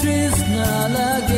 drift na lagi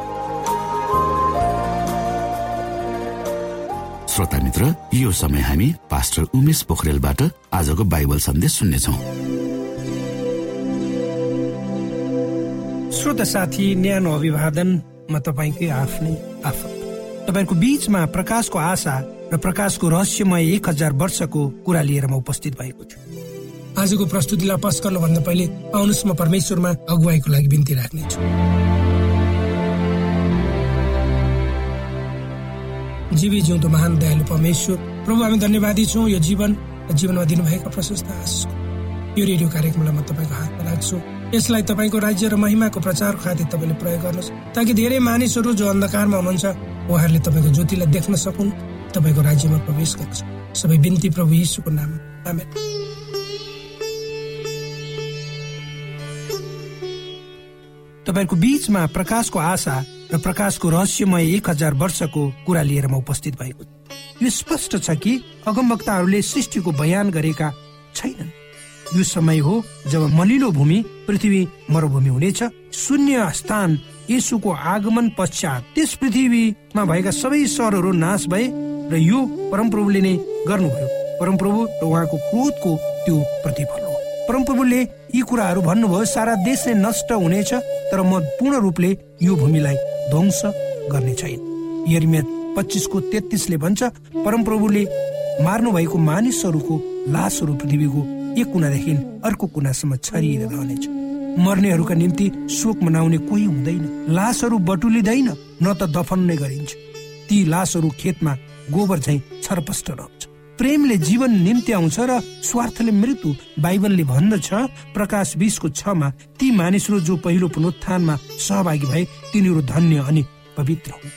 श्रोता मित्र यो समय हामी पास्टर उमेश पोखरेलबाट आजको बाइबल सन्देश सुन्नेछौ। श्रोत साथी न्यानो अभिवादनमा तपाईँकै आफ्नै आफत। तपाईँको बीचमा प्रकाशको आशा र प्रकाशको रहस्यमय एक हजार वर्षको कुरा लिएर म उपस्थित भएको छु। आजको प्रस्तुतिलाई पस गर्नुभन्दा पहिले आउनुहोस् म परमेश्वरमा अगुवाईको लागि बिन्ती राख्नेछु। जीवी जिउँदो महान दयालु परमेश्वर प्रभु हामी धन्यवादी छौँ यो जीवन जीवनमा दिनुभएका प्रशस्त आशिषको। यो रेडियो कार्यक्रमलाई म तपाईँको हातमा राख्छु। यसलाई तपाईँको राज्य र महिमाको प्रचार खातिर तपाईँले प्रयोग गर्नुहोस् ताकि धेरै मानिसहरू जो अन्धकारमा हुनुहुन्छ उहाँहरूले तपाईँको ज्योतिलाई देख्न सकुन् तपाईँको राज्यमा प्रवेश गर्छ। सबै बिन्ती प्रभु यीशुको नाम तपाईँको बीचमा प्रकाशको आशा र प्रकाशको रहस्यमय एक हजार वर्षको कुरा लिएर म उपस्थित भएको यो स्पष्ट छ कि अगमवक्ताहरूले सृष्टिको बयान गरेका छैनन्। यो समय हो जब मलिलो भूमि पृथ्वी मरुभूमि हुनेछ। शून्य स्थान यसुको आगमन पश्चात त्यस पृथ्वीमा भएका सबै सहरहरू नाश भए र यो परमप्रभुले नै गर्नुभयो। परमप्रभु र उहाँको क्रोधको त्यो प्रतिफल हो। परमप्रभुले यी कुराहरू भन्नुभयो सारा देश नै नष्ट हुनेछ तर म पूर्ण रूपले यो भूमिलाई ध्वंस गर्ने छैन। यर्मिया पच्चिसको तेत्तिसले भन्छ परमप्रभुले मार्नु भएको मानिसहरूको लासहरू पृथ्वीको एक कुनादेखि अर्को कुनासम्म छरिएर रहनेछ। मर्नेहरूका निम्ति शोक मनाउने कोही हुँदैन। लासहरू बटुलिँदैन न त दफन नै गरिन्छ। ती लासहरू खेतमा गोबर झै छरपष्ट रहन्छ। प्रेमले जीवन निम्ति आउँछ र स्वार्थले मृत्यु बाइबलले भन्दछ। प्रकाश बिसको छमा ती मानिसहरू जो पहिलो पुनरुत्थानमा सहभागी भए तिनीहरू धन्य अनि पवित्र हुन्।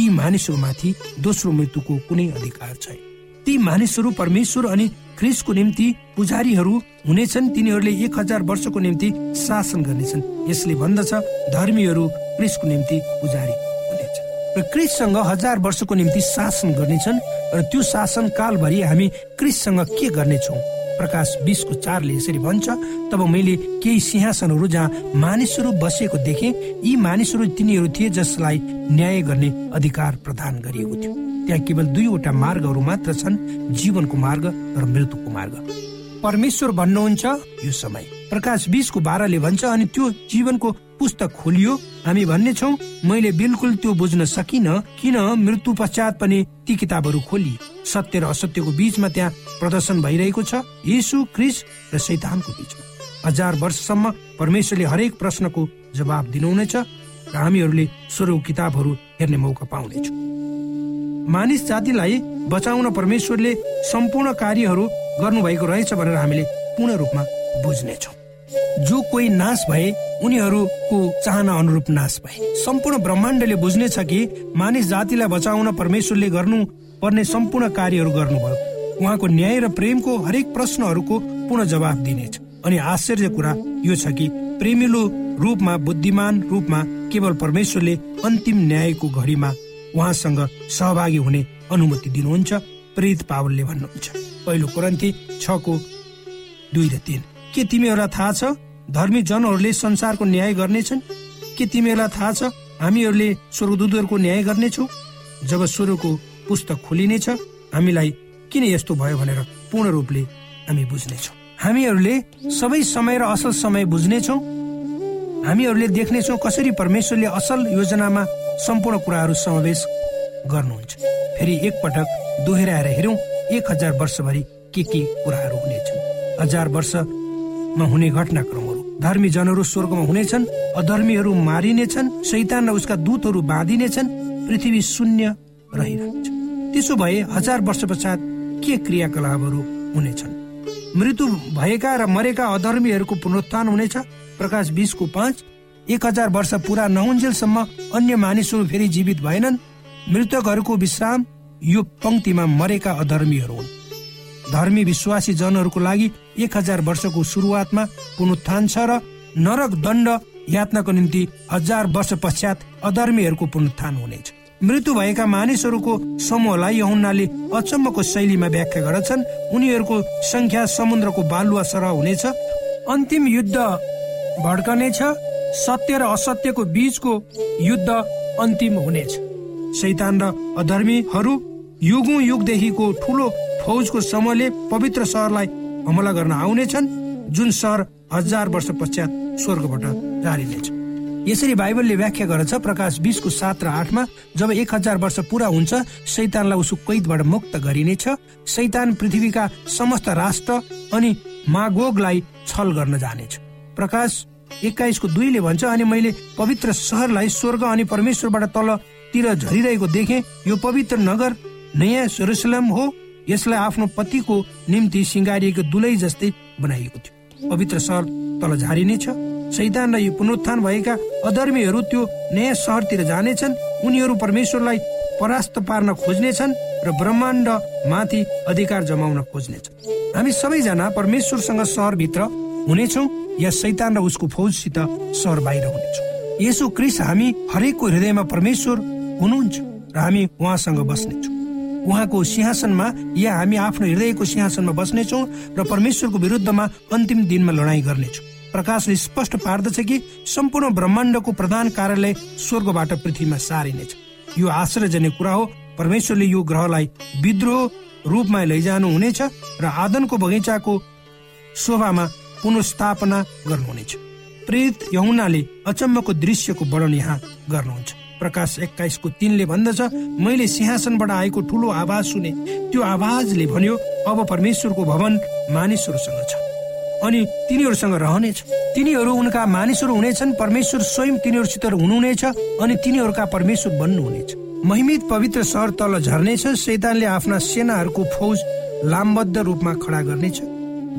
यी मानिसहरूमाथि दोस्रो मृत्युको कुनै अधिकार छैन। ती मानिसहरू परमेश्वर अनि ख्रिसको निम्ति पुजारीहरू हुनेछन्। तिनीहरूले एक हजार वर्षको निम्ति शासन गर्नेछन्। यसले भन्दछ धर्मीहरू क्रिसको निम्ति पुजारी। र क्रिससँग हजार वर्षको निम्ति शासन गर्नेछन् र त्यो शासन कालभरि हामी क्रिससँग के गर्नेछौँ? प्रकाश बिसको चारले यसरी भन्छ तब मैले केही सिंहासनहरू जहाँ मानिसहरू बसेको देखेँ यी मानिसहरू तिनीहरू थिए जसलाई न्याय गर्ने अधिकार प्रदान गरिएको थियो। त्यहाँ केवल दुईवटा मार्गहरू मात्र छन् जीवनको मार्ग र मृत्युको मार्ग। परमेश्वर भन्नुहुन्छ यो समय। प्रकाश बिसको बाह्रले भन्छ अनि त्यो जीवनको पुस्तक खोलियो। हामी भन्ने छौ मैले बिल्कुल त्यो बुझ्न सकिन किन मृत्यु पश्चात पनि ती किताबहरू खोली। सत्य र असत्यको बीचमा त्यहाँ प्रदर्शन भइरहेको छ यीशु क्रिस र शैतानको बीचमा। हजार वर्षसम्म परमेश्वरले हरेक प्रश्नको जवाब दिनुहुनेछ र हामीहरूले स्वर किताबहरू हेर्ने मौका पाउनेछौँ। मानिस जातिलाई बचाउन परमेश्वरले सम्पूर्ण कार्यहरू गर्नुभएको रहेछ भनेर हामीले पूर्ण रूपमा बुझ्नेछौँ। जो कोही नाश भए उनीहरूको चाहना अनुरूप नाश भए। सम्पूर्ण ब्रह्माण्डले बुझ्नेछ कि मानिस जातिलाई बचाउन परमेश्वरले गर्नु पर्ने सम्पूर्ण कार्यहरू गर्नुभयो। उहाँको न्याय र प्रेमको हरेक प्रश्नहरूको पुनः जवाब दिनेछ। अनि आश्चर्य कुरा यो छ कि प्रेमिलो रूपमा बुद्धिमान रूपमा केवल परमेश्वरले अन्तिम न्यायको घडीमा उहाँसँग सहभागी हुने अनुमति दिनुहुन्छ प्रेरित पावलले भन्नुहुन्छ। पहिलो कुरन्ती छको दुई र तिन। के तिमीहरूलाई थाहा छ? धर्मी जनहरूले संसारको न्याय गर्नेछन्? के तिमीहरूलाई थाहा छ हामीहरूले स्वर्गदूतहरूको न्याय गर्नेछौ? जब स्वर्गको पुस्तक खोलिनेछ हामीलाई किन यस्तो भयो भनेर पूर्ण रूपले हामी बुझ्नेछौँ। हामीहरूले सबै समय र असल समय बुझ्नेछौँ। हामीहरूले देख्नेछौँ कसरी परमेश्वरले असल योजनामा सम्पूर्ण कुराहरू समावेश गर्नुहुन्छ। फेरि एकपटक दोहोऱ्याएर हेरौँ एक हजार वर्षभरि के के कुराहरू हुनेछन्। हजार वर्षमा हुने घटनाक्रमहरू। धर्मी जनहरू स्वर्गमा हुनेछन् अधर्मीहरू मारिनेछन् शैतान र उसका दूतहरू बाँधिनेछन् पृथ्वी शून्य रहिरहन्छ। त्यसो भए हजार वर्ष पश्चात के क्रियाकलापहरू हुनेछन्? मृत्यु भएका र मरेका अधर्मीहरूको पुनरुत्थान हुनेछ। प्रकाश बिसको पाँच एक हजार वर्ष पुरा नहुन्जेलसम्म अन्य मानिसहरू फेरि जीवित भएनन्। मृतकहरूको विश्राम यो पंक्तिमा मरेका अधर्मीहरू हुन्। धर्मी विश्वासी जनहरूको लागि एक हजार वर्षको सुरुवातमा पुनरुत्थान छ र नरक दण्ड यातनाको निम्ति हजार वर्ष पश्चात अधर्मीहरूको पुनरुत्थान हुनेछ। मृत्यु भएका मानिसहरूको समूहलाई यहुन्नाले अचम्मको शैलीमा व्याख्या गर्दछन्। उनीहरूको संख्या समुद्रको बालुवा सरह हुनेछ। अन्तिम युद्ध भड्कनेछ। सत्य र असत्यको बीचको युद्ध अन्तिम हुनेछ। शैतान र अधर्मीहरू युगौं युगदेखिको ठुलो फौजको समूहले पवित्र सहरलाई हमला गर्न आउनेछन् जुन सहर हजार वर्ष पश्चात स्वर्गबाट जारिनेछ यसरी बाइबलले व्याख्या गर्छ प्रकाश बिसको सात र आठमा जब एक हजार वर्ष पुरा हुन्छ सैतानलाई उसको कैदबाट मुक्त गरिनेछ। सैतान पृथ्वीका समस्त राष्ट्र अनि मागोगलाई छल गर्न जानेछ। प्रकाश एक्काइसको दुईले भन्छ अनि मैले पवित्र सहरलाई स्वर्ग अनि परमेश्वरबाट तलतिर झरिरहेको देखेँ। यो पवित्र नगर नयाँ सुरसलम हो। यसलाई आफ्नो पतिको निम्ति सिँगारिएको दुलै जस्तै बनाइएको थियो। पवित्र सहर तल झारिनेछ सैतान र यो पुनरुत्थान भएका अधर्मीहरू त्यो नयाँ सहरतिर जानेछन्। उनीहरू परमेश्वरलाई परास्त पार्न खोज्नेछन् र ब्रह्माण्ड माथि अधिकार जमाउन खोज्नेछन्। हामी सबैजना परमेश्वरसँग सहरभित्र हुनेछौँ या सैतान र उसको फौजसित सहर बाहिर हुनेछौँ। यसो क्रिस हामी हरेकको हृदयमा परमेश्वर हुनुहुन्छ र हामी उहाँसँग बस्नेछौँ। उहाँको सिंहासनमा या हामी आफ्नो हृदयको सिंहासनमा बस्नेछौँ र परमेश्वरको विरुद्धमा अन्तिम दिनमा लडाईँ गर्नेछौँ। प्रकाशले स्पष्ट पार्दछ कि सम्पूर्ण ब्रह्माण्डको प्रधान कार्यालय स्वर्गबाट पृथ्वीमा सारिनेछ। यो आश्चर्यजनक कुरा हो। परमेश्वरले यो ग्रहलाई विद्रोह रूपमा लैजानु हुनेछ र आदनको बगैँचाको शोभामा पुनस्थापना गर्नुहुनेछ। प्रेत यहुनाले अचम्मको दृश्यको वर्णन यहाँ गर्नुहुन्छ। प्रकाश एक्काइसको तिनले भन्दछ मैले सिंहासनबाट आएको ठुलो आवाज सुने। त्यो आवाजले भन्यो अब परमेश्वरको भवन मानिसहरूसँग छ। अनि तिनीहरूसँग रहनेछ। तिनीहरू उनका मानिसहरू हुनेछन् परमेश्वर स्वयं तिनीहरूसित हुनुहुनेछ अनि तिनीहरूका परमेश्वर बन्नुहुनेछ। महिमित पवित्र सहर तल झर्नेछ शैतानले आफ्ना सेनाहरूको फौज लामबद्ध रूपमा खडा गर्नेछ।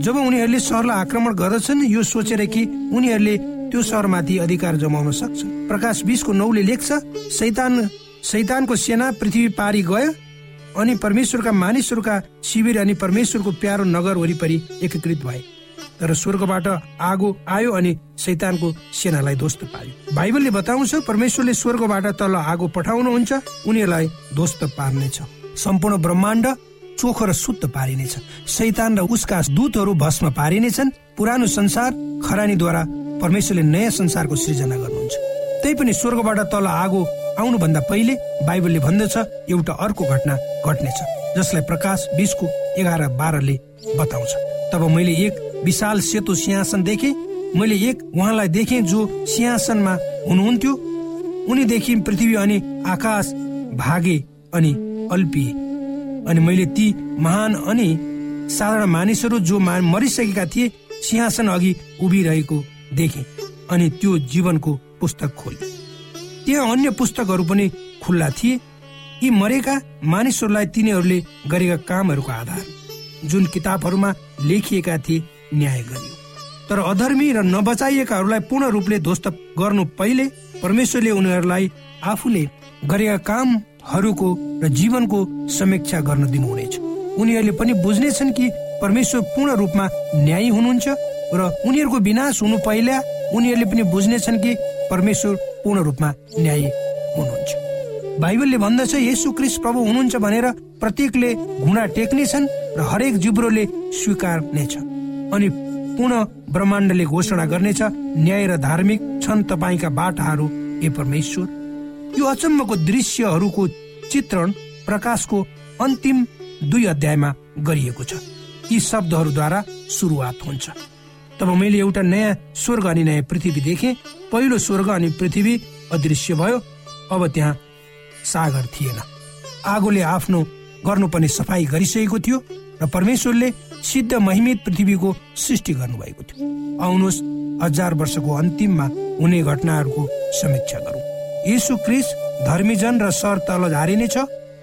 जब उनीहरूले सहरलाई आक्रमण गर्दछन् यो सोचेर कि उनीहरूले त्यो सहरमाथि अधिकार जमाउन सक्छन् प्रकाश बिसको नौले लेख्छ शैतान शैतानको सेना पृथ्वी पारी गयो अनि परमेश्वरका मानिसहरूका शिविर अनि परमेश्वरको प्यारो नगर वरिपरि एकीकृत भए। तर स्वर्गबाट आगो आयो अनि शैतानको सेनालाई ध्वस्त पार्यो बाइबलले बताउँछ परमेश्वरले स्वर्गबाट तल आगो पठाउनुहुन्छ उनीहरूलाई ध्वस्त पार्नेछ। सम्पूर्ण ब्रह्माण्ड चोखो र शुद्ध पारिनेछ। शैतान र उसका दूतहरू भस्म पारिनेछन्। पुरानो संसार खरानीद्वारा परमेश्वरले नयाँ संसारको सृजना गर्नुहुन्छ। त्यही पनि स्वर्गबाट तल आगो आउनुभन्दा पहिले बाइबलले भन्दछ एउटा अर्को घटना घट्नेछ जसलाई प्रकाश बिसको एघार बाह्रले बताउँछ। तब मैले एक विशाल सेतो सिंहासन देखे मैले एक उहाँलाई देखेँ जो सिंहासनमा हुनुहुन्थ्यो। उनीदेखि पृथ्वी अनि आकाश भागे अनि अल्पिए। अनि मैले ती महान अनि साधारण मानिसहरू जो मरिसकेका थिए सिंहासन अघि उभिरहेको देखे अनि त्यो जीवनको पुस्तक खोले। त्यहाँ अन्य पुस्तकहरू पनि खुल्ला थिए। यी मरेका मानिसहरूलाई तिनीहरूले गरेका कामहरूको आधार जुन किताबहरूमा लेखिएका थिए न्याय गरियो। तर अधर्मी र नबचाइएकाहरूलाई पूर्ण रूपले ध्वस्त गर्नु पहिले परमेश्वरले उनीहरूलाई आफूले गरेका कामहरूको र जीवनको समीक्षा गर्न दिनुहुनेछ। उनीहरूले पनि बुझ्नेछन् कि परमेश्वर पूर्ण रूपमा न्यायी हुनुहुन्छ। र उनीहरूको विनाश हुनु पहिला उनीहरूले पनि बुझ्नेछन् कि परमेश्वर पूर्ण रूपमा न्यायी हुनुहुन्छ। बाइबलले भन्दछ यसु क्रिस प्रभु हुनुहुन्छ भनेर प्रत्येकले घुँडा टेक्नेछन् र हरेक जिब्रोले स्वीकार्नेछ। अनि पुनः ब्रह्माण्डले घोषणा गर्नेछ न्याय र धार्मिक छन् तपाईँका बाटाहरू ए परमेश्वर। यो अचम्मको दृश्यहरूको चित्रण प्रकाशको अन्तिम दुई अध्यायमा गरिएको छ। यी शब्दहरूद्वारा सुरुवात हुन्छ। तब मैले एउटा नयाँ स्वर्ग अनि नयाँ पृथ्वी देखेँ। पहिलो स्वर्ग अनि पृथ्वी अदृश्य भयो। अब त्यहाँ सागर थिएन। आगोले आफ्नो गर्नुपर्ने सफाई गरिसकेको थियो र परमेश्वरले सिद्ध महिमित पृथ्वीको सृष्टि गर्नुभएको थियो। आउनुहोस् हजार वर्षको अन्तिममा हुने घटनाहरूको समीक्षा गरौँ। यीशु क्रिस धर्मीजन र सर तल झारिनेछ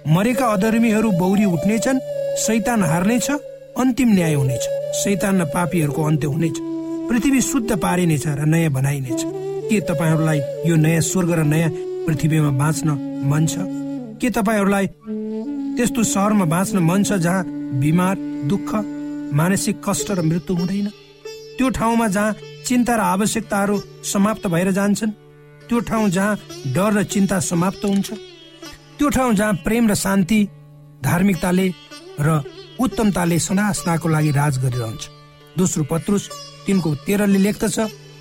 मरेका अधर्मीहरू बौरी उठ्नेछन् सैतान हार्नेछ अन्तिम न्याय हुनेछ। सैतान र पापीहरूको अन्त्य हुनेछ। पृथ्वी शुद्ध पारिनेछ र नयाँ बनाइनेछ। के तपाईँहरूलाई यो नयाँ स्वर्ग र नयाँ पृथ्वीमा बाँच्न मन छ? के तपाईँहरूलाई त्यस्तो सहरमा बाँच्न मन छ जहाँ बिमार दुःख मानसिक कष्ट र मृत्यु हुँदैन? त्यो ठाउँमा जहाँ चिन्ता र आवश्यकताहरू समाप्त भएर जान्छन्? त्यो ठाउँ जहाँ डर र चिन्ता समाप्त हुन्छ? त्यो ठाउँ जहाँ प्रेम र शान्ति धार्मिकताले र उत्तमताले सदासदाको लागि राज गरिरहन्छ। दोस्रो पत्रुस तिनको तेह्रले लेख्दछ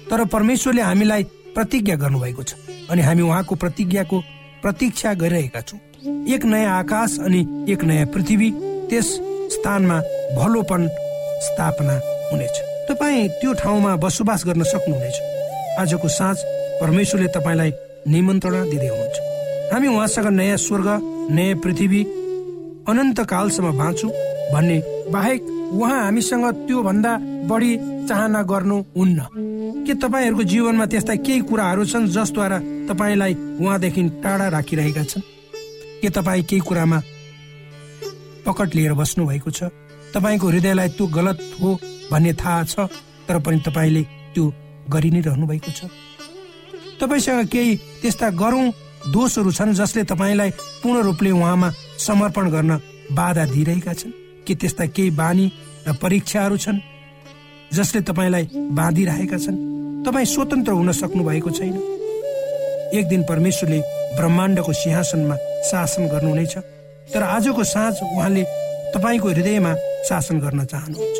तर परमेश्वरले हामीलाई प्रतिज्ञा गर्नुभएको छ अनि हामी उहाँको प्रतिज्ञाको प्रतीक्षा गरिरहेका छौँ। एक नयाँ आकाश अनि एक नयाँ पृथ्वी त्यस स्थानमा भलोपन स्थापना हुनेछ। तपाईँ त्यो ठाउँमा बसोबास गर्न सक्नुहुनेछ। आजको साँझ परमेश्वरले तपाईँलाई निमन्त्रणा दिँदै हुनुहुन्छ। हामी उहाँसँग नयाँ स्वर्ग नयाँ पृथ्वी अनन्त कालसम्म बाँचौँ भन्ने बाहेक उहाँ हामीसँग त्यो भन्दा बढी चाहना गर्नुहुन्न के तपाईँहरूको जीवनमा त्यस्ता केही कुराहरू छन् जसद्वारा तपाईँलाई उहाँदेखि टाढा राखिरहेका छन्? के तपाईँ केही कुरामा पकड लिएर बस्नु भएको छ? तपाईँको हृदयलाई त्यो गलत हो भन्ने थाहा छ तर पनि तपाईँले त्यो गरि नै रहनु भएको छ। तपाईँसँग केही त्यस्ता गरौँ दोषहरू छन् जसले तपाईँलाई पूर्ण रूपले उहाँमा समर्पण गर्न बाधा दिइरहेका छन्? के त्यस्ता केही बानी र परीक्षाहरू छन् जसले तपाईँलाई बाँधिरहेका छन्। तपाईँ स्वतन्त्र हुन सक्नु भएको छैन। एक दिन परमेश्वरले ब्रह्माण्डको सिंहासनमा शासन गर्नुहुनेछ तर आजको साँझ उहाँले तपाईँको हृदयमा शासन गर्न चाहनुहुन्छ।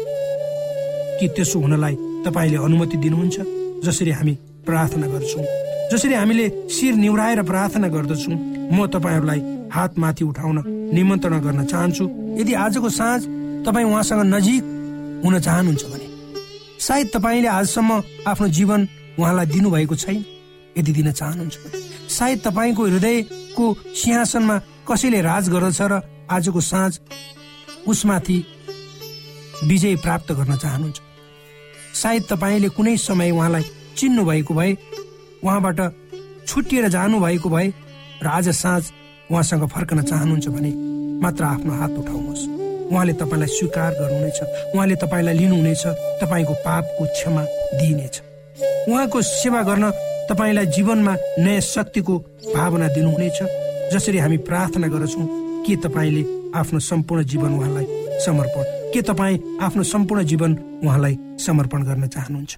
कि त्यसो हुनलाई तपाईँले अनुमति दिनुहुन्छ जसरी हामी प्रार्थना गर्छौँ? जसरी हामीले शिर निहुराएर प्रार्थना गर्दछौँ? म तपाईँहरूलाई हात माथि उठाउन निमन्त्रणा गर्न चाहन्छु। यदि आजको साँझ तपाईँ उहाँसँग नजिक हुन चाहनुहुन्छ भने सायद तपाईँले आजसम्म आफ्नो जीवन उहाँलाई दिनुभएको छैन यदि दिन चाहनुहुन्छ सायद तपाईँको हृदयको सिंहासनमा कसैले राज गर्दछ र आजको साँझ उसमाथि विजय प्राप्त गर्न चाहनुहुन्छ। सायद तपाईँले कुनै समय उहाँलाई चिन्नु भएको भए उहाँबाट छुट्टिएर जानु भएको भए र आज साँझ उहाँसँग फर्कन चाहनुहुन्छ भने मात्र आफ्नो हात उठाउनुहोस्। उहाँले तपाईँलाई स्वीकार गर्नुहुनेछ। उहाँले तपाईँलाई लिनुहुनेछ। तपाईँको पापको क्षमा दिइनेछ। उहाँको सेवा गर्न तपाईँलाई जीवनमा नयाँ शक्तिको भावना दिनुहुनेछ। जसरी हामी प्रार्थना गर्छौँ के तपाईँले आफ्नो सम्पूर्ण जीवन उहाँलाई समर्पण के तपाईँ आफ्नो सम्पूर्ण जीवन उहाँलाई समर्पण गर्न चाहनुहुन्छ?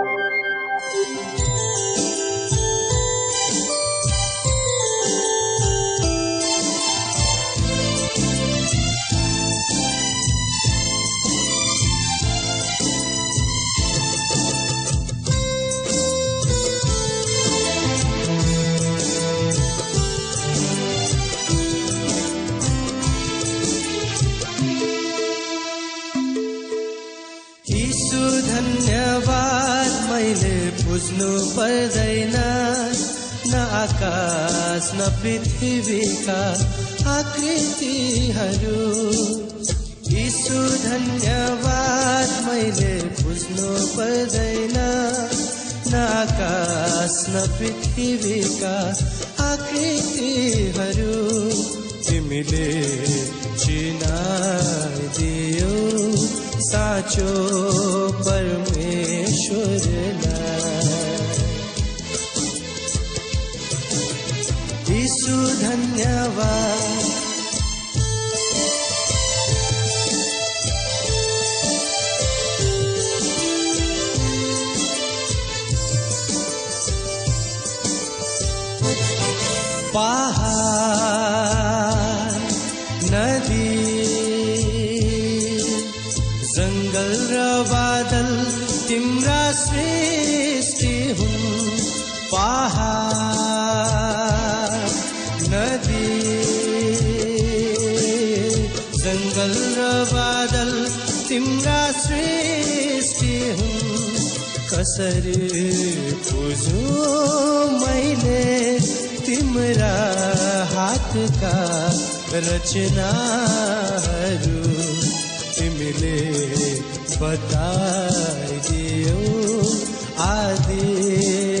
बुझ्नु पर्दैन। न आकाश न पृथ्वीका आकृतिहरू। यीशु धन्यवाद मैले बुझ्नु पर्दैन। न आकाश न पृथ्वीका आकृतिहरू। तिमीले चिनाइदियो साँचो परमेश्वरलाई धन्यवाद। पहाड नदी जङ्गल र बादल तिम्रा सृष्टि हुन्। पहाड कसरी बुझु मैले तिम्रा हातका रचनाहरू तिमीले बताइदियो आदि।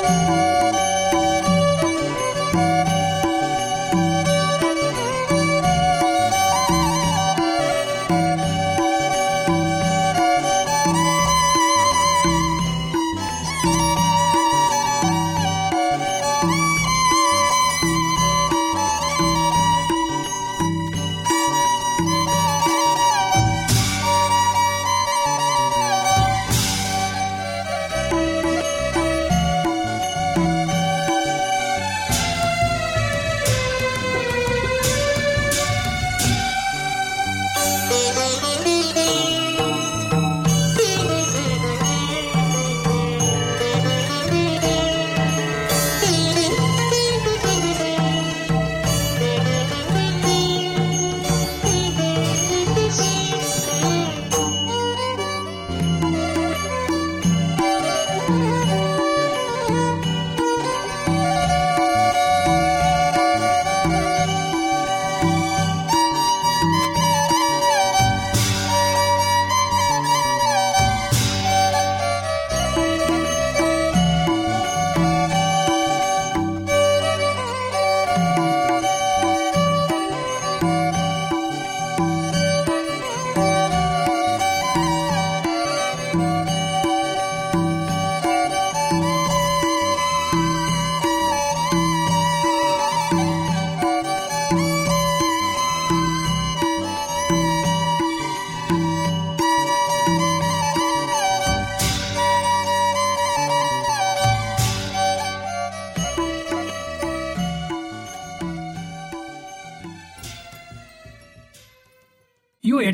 यो